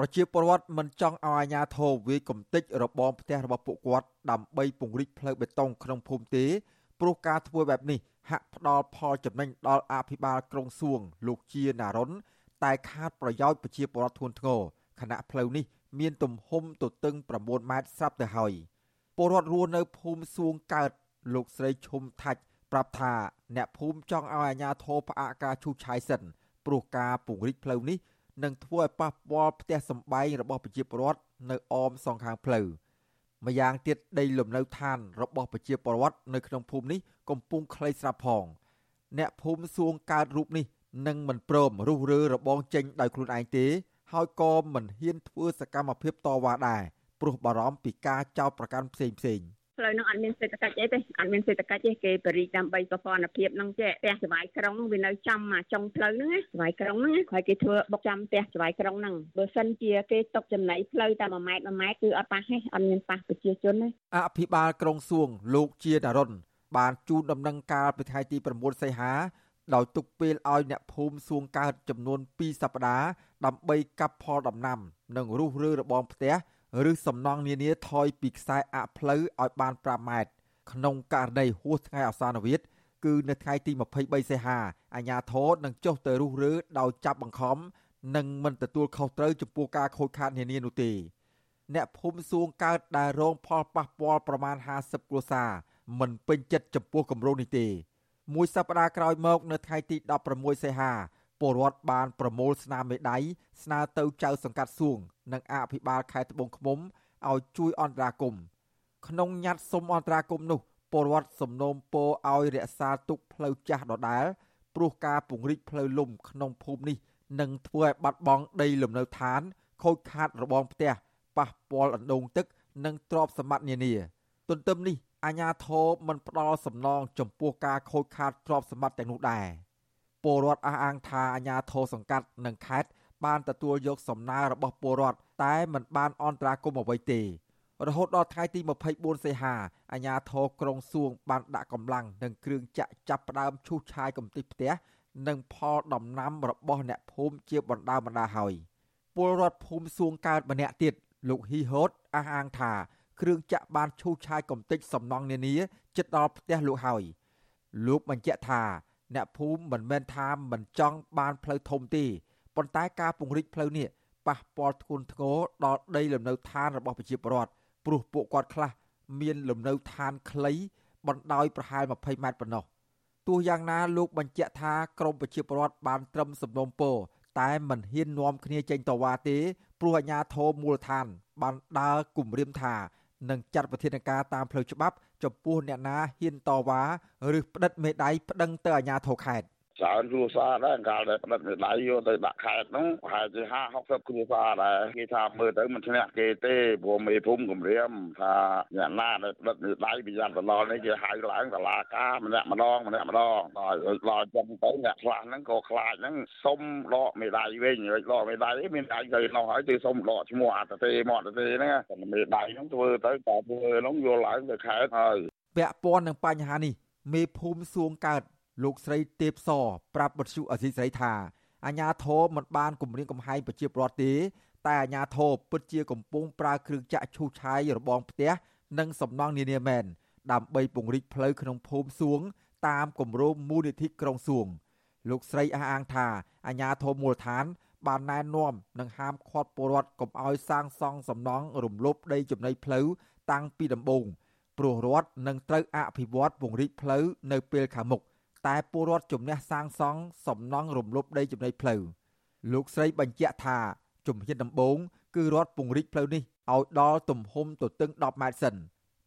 ប្រជាពលរដ្ឋមិនចង់ឲ្យអាជ្ញាធរវាយកំទេចរបងផ្ទះរបស់ពួកគាត់ដើម្បីពង្រីកផ្លូវបេតុងក្នុងភូមិទេព្រោះការធ្វើបែបនេះហាក់ផ្ដល់ផលចំណេញដល់អភិបាលក្រុងសួង លោកជាណារុនតែខាតប្រយោជន៍ប្រជាពលរដ្ឋធ្ងន់ធ្ងរខណៈផ្លូវនេះមានទំហំទទឹង9ម៉ែត្រស្រាប់ទៅហើយពលរដ្ឋរស់នៅភូមិសួងកើតលោកស្រីឈុំថាច់ប្រាប់ថា អ្នកភូមិចង់ឲ្យអាជ្ញាធរផ្អាកការឈូសឆាយសិនព្រោះការពង្រីកផ្លូវនេះ នឹងធ្វើឲ្យប៉ះពាល់ផ្ទះសម្បែងរបស់ប្រជាពលរដ្ឋនៅអមសងខាងផ្លូវម្យ៉ាងទៀតដីលំនៅឋានរបស់ប្រជាពលរដ្ឋនៅក្នុងភូមិនេះកំពុងខ្លីស្រាប់ផងអ្នកភូមិសួងកើតរូបនេះនឹងមិនព្រមរុះរើរបងចេញដោយខ្លួនឯងទេ ហើយក៏មិនហ៊ានធ្វើសកម្មភាពតវ៉ាដែរព្រោះបារម្ភពីការចោទប្រកាន់ផ្សេងផ្សេងៗ ផ្លូវហ្នឹងអត់មានសេដ្ឋកិច្ចអីទេអត់មានសេដ្ឋកិច្ចទេគេបរិយដើម្បីប្រព័ន្ធភាពហ្នឹងចេះផ្ទះចវាយក្រុងវានៅចំមកចុងផ្លូវហ្នឹងចវាយក្រុងហ្នឹងហើយគេធ្វើបុកចំផ្ទះចវាយក្រុងហ្នឹងបើសិនជាគេຕົកចំណៃផ្លូវតែ1ម៉ែត្រ1ម៉ែត្រគឺអត់ប៉ះទេអត់មានប៉ះប្រជាជនទេអភិបាលក្រុងសួងលោកជាដារុនបានជូនដំណឹងកាលពីថ្ងៃទី9សីហាដោយទុកពេលឲ្យអ្នកភូមិសួងកើតចំនួន2សប្តាហ៍ដើម្បីកាប់ផលដំណាំ និងរុះរើរបងផ្ទះ ឬសំណង់នានាថយពីខ្សែអផ្លូវឲ្យបាន5ម៉ែត្រក្នុងករណីហួសថ្ងៃអសានវិទ្យគឺនៅថ្ងៃទី23សីហាអាជ្ញាធរនឹងចុះទៅរុះរើដោយចាប់បង្ខំនិងមិនទទួលខុសត្រូវចំពោះការខូចខាតនានានោះទេអ្នកភូមិសួងកើតដែលរងផលប៉ះពាល់ប្រមាណ50គ្រួសារមិនពេញចិត្តចំពោះគម្រោងនេះទេមួយសប្តាហ៍ក្រោយមក នៅថ្ងៃទី16សីហា ពលរដ្ឋបានប្រមូលស្នាមមេដៃស្នើទៅចៅសង្កាត់សួង និងអភិបាលខេត្តត្បូងឃ្មុំឲ្យជួយអន្តរាគមន៍ក្នុងញត្តិសុំអន្តរាគមន៍នោះពលរដ្ឋសំណូមពរឲ្យរក្សាទុកផ្លូវចាស់ដដែលព្រោះការពង្រីកផ្លូវលំក្នុងភូមិនេះនឹងធ្វើឲ្យបាត់បង់ដីលំនៅឋាន ខូចខាតរបងផ្ទះប៉ះពាល់អណ្ដូងទឹក និងទ្រព្យសម្បត្តិនានា ទន្ទឹមនេះអាជ្ញាធរមិនផ្ដល់សំណងចំពោះការខូចខាតទ្រព្យសម្បត្តិទាំងនោះដែរ ពលរដ្ឋអះអាងថាអាជ្ញាធរសង្កាត់និងខេត្តបានទទួលយកសំណើរបស់ពលរដ្ឋតែមិនបានអន្តរាគមអ្វីទេរហូតដល់ថ្ងៃទី24សីហាអាជ្ញាធរក្រុងសួងបានដាក់កម្លាំងនិងគ្រឿងចាក់ចាប់ផ្ដើមឈូសឆាយកំទេចផ្ទះនិងផលដំណាំរបស់អ្នកភូមិជាបណ្ដាបណ្ដាហើយពលរដ្ឋភូមិសួងកើតម្នាក់ទៀតលោកហ៊ីហូតអះអាងថាគ្រឿងចាក់បានឈូសឆាយកំទេចសំណង់នានាជិតដល់ផ្ទះលោកហើយលោកបញ្ជាក់ថា អ្នកភូមិមិនមែនថាមិនចង់បានផ្លូវធំទេប៉ុន្តែការពង្រីកផ្លូវនេះប៉ះពាល់ធ្ងន់ធ្ងរដល់ដីលំនៅឋានរបស់ប្រជាពលរដ្ឋព្រោះពួកគាត់ខ្លះមានលំនៅឋានខ្លីបណ្ដោយប្រហែល20ម៉ែត្រប៉ុណ្ណោះទោះយ៉ាងណាលោកបញ្ជាក់ថាក្រមប្រជាពលរដ្ឋបានត្រឹមសំណុំពរតែមិនហ៊ាននាំគ្នាចេញតវ៉ាទេព្រោះអាជ្ញាធរមូលដ្ឋានបានដើរគំរាមថា នឹងចាត់វិធានការតាមផ្លូវច្បាប់ចំពោះអ្នកណាហ៊ានតវ៉ាឬផ្តិតមេដៃប្តឹងទៅអាជ្ញាធរខេត្ត ច្រើនគ្រួសារដែរកាលដែលផ្តិតមេដៃយកទៅដាក់ខេត្តហ្នឹងប្រហែលជា50 60គ្រួសារដែរគេថាមើលទៅមិនឈ្នះគេទេព្រោះមេភូមិគម្រាមថាអ្នកណាដែលផ្តិតមេដៃពីយ៉ាងទៅដល់នេះគេហៅឡើងតឡាការម្នាក់ម្ដងម្នាក់ម្ដងដល់ដល់ចឹងទៅអ្នកខ្លះហ្នឹងក៏ខ្លាចហ្នឹងសុំដកមេដៃវិញដកមេដៃមានដៃទៅនោះហើយទៅសុំដកឈ្មោះអត្តទេមកអត្តទេហ្នឹងតែមេដៃហ្នឹងធ្វើទៅតែធ្វើហ្នឹងយកឡើងទៅខេត្តហើយពាក់ព័ន្ធនឹងបញ្ហានេះមេភូមិសួងកើត លោកស្រីទេពសប្រាប់បទសុអសីស្រីថាអាញាធរមិនបានគម្រាមកំហែងប្រជាពលរដ្ឋទេ តែអាញាធរពិតជាកំពុងប្រើគ្រឿងចាក់ឈូសឆាយរបងផ្ទះនិងសំណង់នានាមែនដើម្បីពង្រីកផ្លូវក្នុងភូមិសួង តាមគម្រោងមូលនិធិក្រុងសួង លោកស្រីអះអាងថាអាញាធរមូលដ្ឋាន បានណែនាំនិងហាមឃាត់ពលរដ្ឋកុំឲ្យសាងសង់សំណង់រំលោភដីចំណីផ្លូវតាំងពីដំបូងព្រោះរដ្ឋនឹងត្រូវអភិវឌ្ឍពង្រីកផ្លូវនៅពេលខាងមុខ តែពលរដ្ឋជំនះសាងសង់សំណង់រំលោភដីចំណីផ្លូវលោកស្រីបញ្ជាក់ថាជំហានដំបូងគឺរដ្ឋពង្រីកផ្លូវនេះឲ្យដល់ទំហំទទឹង10ម៉ែត្រសិន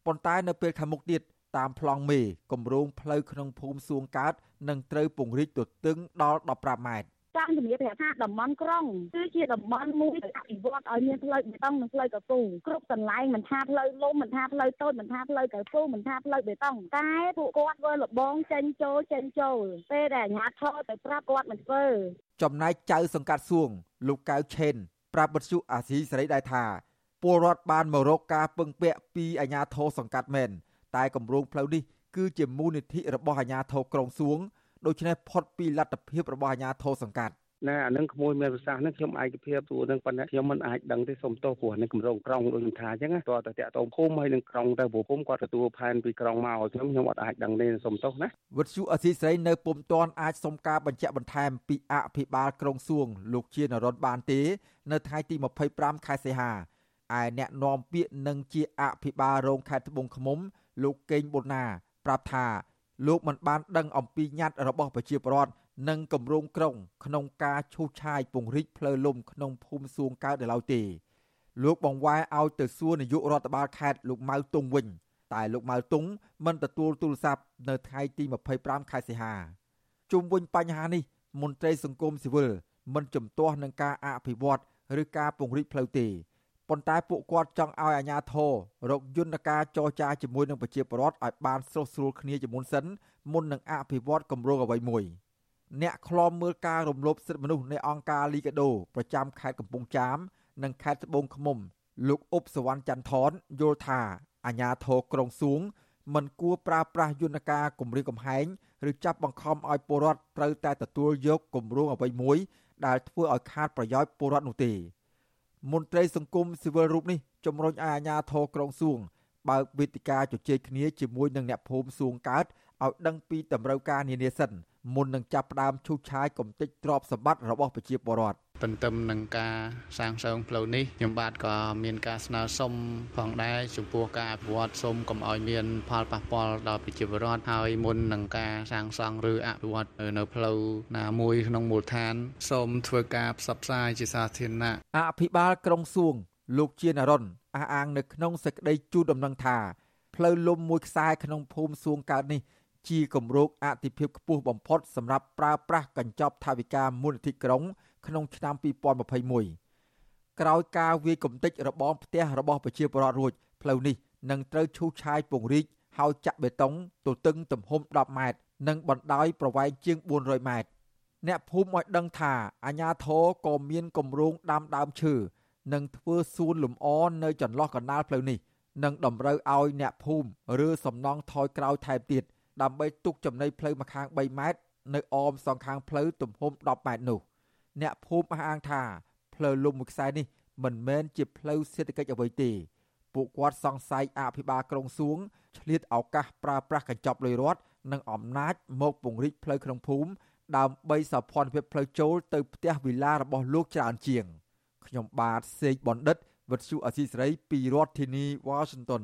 ប៉ុន្តែនៅពេលខាងមុខទៀតតាមប្លង់មេគម្រោងផ្លូវក្នុងភូមិសួងកើតនឹងត្រូវពង្រីកទទឹងដល់15ម៉ែត្រ ចង់ជំរាបថាតំបន់ក្រុងគឺជាតំបន់មួយដែលអភិវឌ្ឍឲ្យមានផ្លូវបេតុងនិងផ្លូវកពូគ្រប់កន្លែងមិនថាផ្លូវលំមិនថាផ្លូវតូចមិនថាផ្លូវកពូមិនថាផ្លូវបេតុងតែពួកគាត់ធ្វើលបងចេញចូលចេញចូលពេលដែលអាជ្ញាធរទៅប្រាប់គាត់មិនធ្វើចំណែកចៅសង្កាត់សួងលោកកៅឆេនប្រាប់បទសុអាស៊ីសេរីដែរថាពលរដ្ឋបានមករកការពឹងពាក់ពីអាជ្ញាធរសង្កាត់មែនតែគម្រោងផ្លូវនេះគឺជាមូលនិធិរបស់អាជ្ញាធរក្រុងសួង ដូច្នេះផុតពីលទ្ធភាពរបស់អាជ្ញាធរសង្កាត់ណែអានឹងក្មួយមានប្រសាសន៍ហ្នឹងខ្ញុំឯកភាពទូនឹងប៉ុន្តែខ្ញុំមិនអាចដឹងទេសូមទោសព្រោះនឹងគម្រោងក្រុងដូចខ្ញុំថាអញ្ចឹងតើតតាក់តងភូមិហើយនឹងក្រុងទៅព្រោះភូមិគាត់ទទួលផែនពីក្រុងមកខ្ញុំខ្ញុំអត់អាចដឹងទេសូមទោសណាវិទ្យុអសីស្រីនៅពុំទាន់អាចសុំការបញ្ជាក់បន្ថែមពីអភិបាលក្រុងសួងលោកជានរតបានទេ នៅថ្ងៃទី25ខែសីហាឯអ្នកនាំពាក្យនឹងជាអភិបាលរងខេត្តត្បូងឃ្មុំ លោកកេងប៊ុនណា ប្រាប់ថា លោកមិនបានដឹងអំពីញត្តិរបស់ប្រជាពលរដ្ឋនិងគម្រោងក្រុង ក្នុងការឈូសឆាយពង្រីកផ្លូវលំក្នុងភូមិសួងកើតនៅឡើយទេលោកបង្វែរឲ្យទៅសួរនាយករដ្ឋបាលខេត្តលោកម៉ៅតុងវិញ តែលោកម៉ៅតុងមិនទទួលទូរស័ព្ទនៅថ្ងៃទី25ខែសីហាជុំវិញបញ្ហានេះមន្ត្រីសង្គមស៊ីវិលមិនជំទាស់នឹងការអភិវឌ្ឍឬការពង្រីកផ្លូវទេ ប៉ុន្តែពួកគាត់ចង់ឲ្យអាជ្ញាធររកយន្តការចរចាជាមួយនឹងប្រជាពលរដ្ឋឲ្យបានស្រុះស្រួលគ្នាជាមុនសិនមុននឹងអភិវឌ្ឍគម្រោងអ្វីមួយអ្នកខ្លំមើលការរំលោភសិទ្ធិមនុស្សនៃអង្គការលីកាដូប្រចាំខេត្តកំពង់ចាម និងខេត្តត្បូងឃ្មុំ លោកអ៊ុបសវណ្ណចន្ទថនយល់ថាអាញាធរក្រុងសួងមិនគួរប្រើប្រាស់យន្តការគម្រាមកំហែងឬចាប់បង្ខំឲ្យពលរដ្ឋត្រូវតែទទួលយកគម្រោងអ្វីមួយដែលធ្វើឲ្យខាតប្រយោជន៍ពលរដ្ឋនោះទេ មន្ត្រីសង្គមស៊ីវិលរូបនេះជំរុញឲ្យអាជ្ញាធរក្រុងសួងបើកវេទិកាជជែកគ្នាជាមួយនឹងអ្នកភូមិសួងកើតឲ្យដឹងពីតម្រូវការនានាសិនមុននឹងចាប់ផ្ដើមឈូសឆាយកំទេចទ្រព្យសម្បត្តិរបស់ប្រជាពលរដ្ឋ ទន្ទឹមនឹងការសាងសង់ផ្លូវនេះខ្ញុំបាទក៏មានការស្នើសុំផងដែរចំពោះការអភិវឌ្ឍសូមកុំឲ្យមានផលប៉ះពាល់ដល់ប្រជាពលរដ្ឋហើយមុននឹងការសាងសង់ឬអភិវឌ្ឍនៅផ្លូវណាមួយក្នុងមូលដ្ឋានសូមធ្វើការផ្សព្វផ្សាយជាសាធារណៈអភិបាលក្រុងសួង លោកជានរុនអះអាងនៅក្នុងសេចក្តីជូនដំណឹងថាផ្លូវលំមួយខ្សែក្នុងភូមិសួងកើតនេះជាគម្រោងអតិភិបខ្ពស់បំផុតសម្រាប់ប្រើប្រាស់កញ្ចប់ថវិកាមូលនិធិក្រុង ក្នុងឆ្នាំ2021ក្រោយការវាយកំទេចរបងផ្ទះរបស់ប្រជាពលរដ្ឋរួចផ្លូវនេះនឹងត្រូវឈូសឆាយពង្រីកហើយចាក់បេតុងទទឹងទំហំ10ម៉ែត្រនិងបណ្ដោយប្រវែងជាង400ម៉ែត្រអ្នកភូមិឲ្យដឹងថាអាញាធរក៏មានគម្រោងដាំដើមឈើនិងធ្វើសួនលំអនៅចន្លោះកណ្ដាលផ្លូវនេះនិងតម្រូវឲ្យអ្នកភូមិឬសំណង់ថយក្រោយថែមទៀតដើម្បីទុកចំណីផ្លូវម្ខាង3ម៉ែត្រនៅអមសងខាងផ្លូវទំហំ10ម៉ែត្រនោះ អ្នកភូមិអះអាងថាផ្លូវលំមួយខ្សែនេះមិនមែនជាផ្លូវសេដ្ឋកិច្ចអ្វីទេពួកគាត់សង្ស័យអភិបាលក្រុងសួងឆ្លៀតឱកាសប្រើប្រាស់កញ្ចប់លុយរដ្ឋនិងអំណាចមកពង្រីកផ្លូវក្នុងភូមិដើម្បីសោភ័ណភាពផ្លូវចូលទៅផ្ទះវិឡារបស់លោកច្រើនជាងខ្ញុំបាទសេកបណ្ឌិតវិទ្យុអសីសេរីពីរដ្ឋធានីវ៉ាស៊ីនតោន